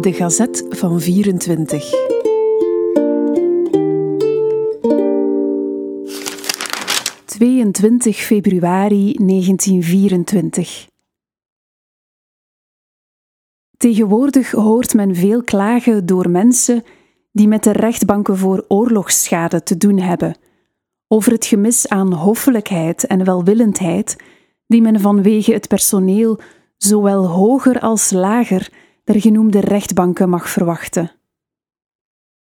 De Gazet van 24. ...22 februari 1924. Tegenwoordig hoort men veel klagen door mensen... ...die met de rechtbanken voor oorlogsschade te doen hebben... ...over het gemis aan hoffelijkheid en welwillendheid... ...die men vanwege het personeel zowel hoger als lager der genoemde rechtbanken mag verwachten.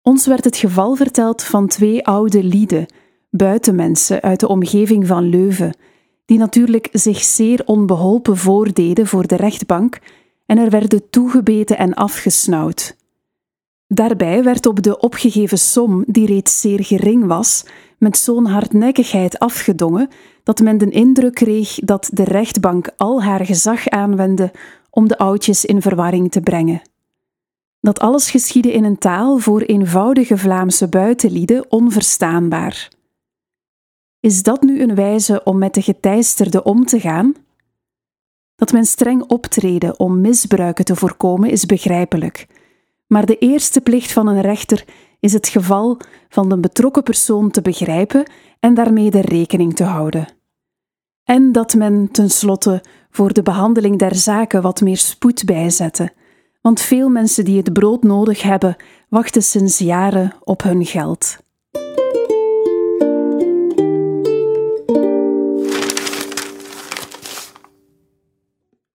Ons werd het geval verteld van twee oude lieden, buitenmensen uit de omgeving van Leuven, die natuurlijk zich zeer onbeholpen voordeden voor de rechtbank en er werden toegebeten en afgesnauwd. Daarbij werd op de opgegeven som, die reeds zeer gering was, met zo'n hardnekkigheid afgedongen dat men de indruk kreeg dat de rechtbank al haar gezag aanwendde om de oudjes in verwarring te brengen. Dat alles geschiedde in een taal voor eenvoudige Vlaamse buitenlieden onverstaanbaar. Is dat nu een wijze om met de geteisterde om te gaan? Dat men streng optreden om misbruiken te voorkomen is begrijpelijk, maar de eerste plicht van een rechter is het geval van de betrokken persoon te begrijpen en daarmee de rekening te houden. En dat men tenslotte voor de behandeling der zaken wat meer spoed bijzette, want veel mensen die het brood nodig hebben, wachten sinds jaren op hun geld.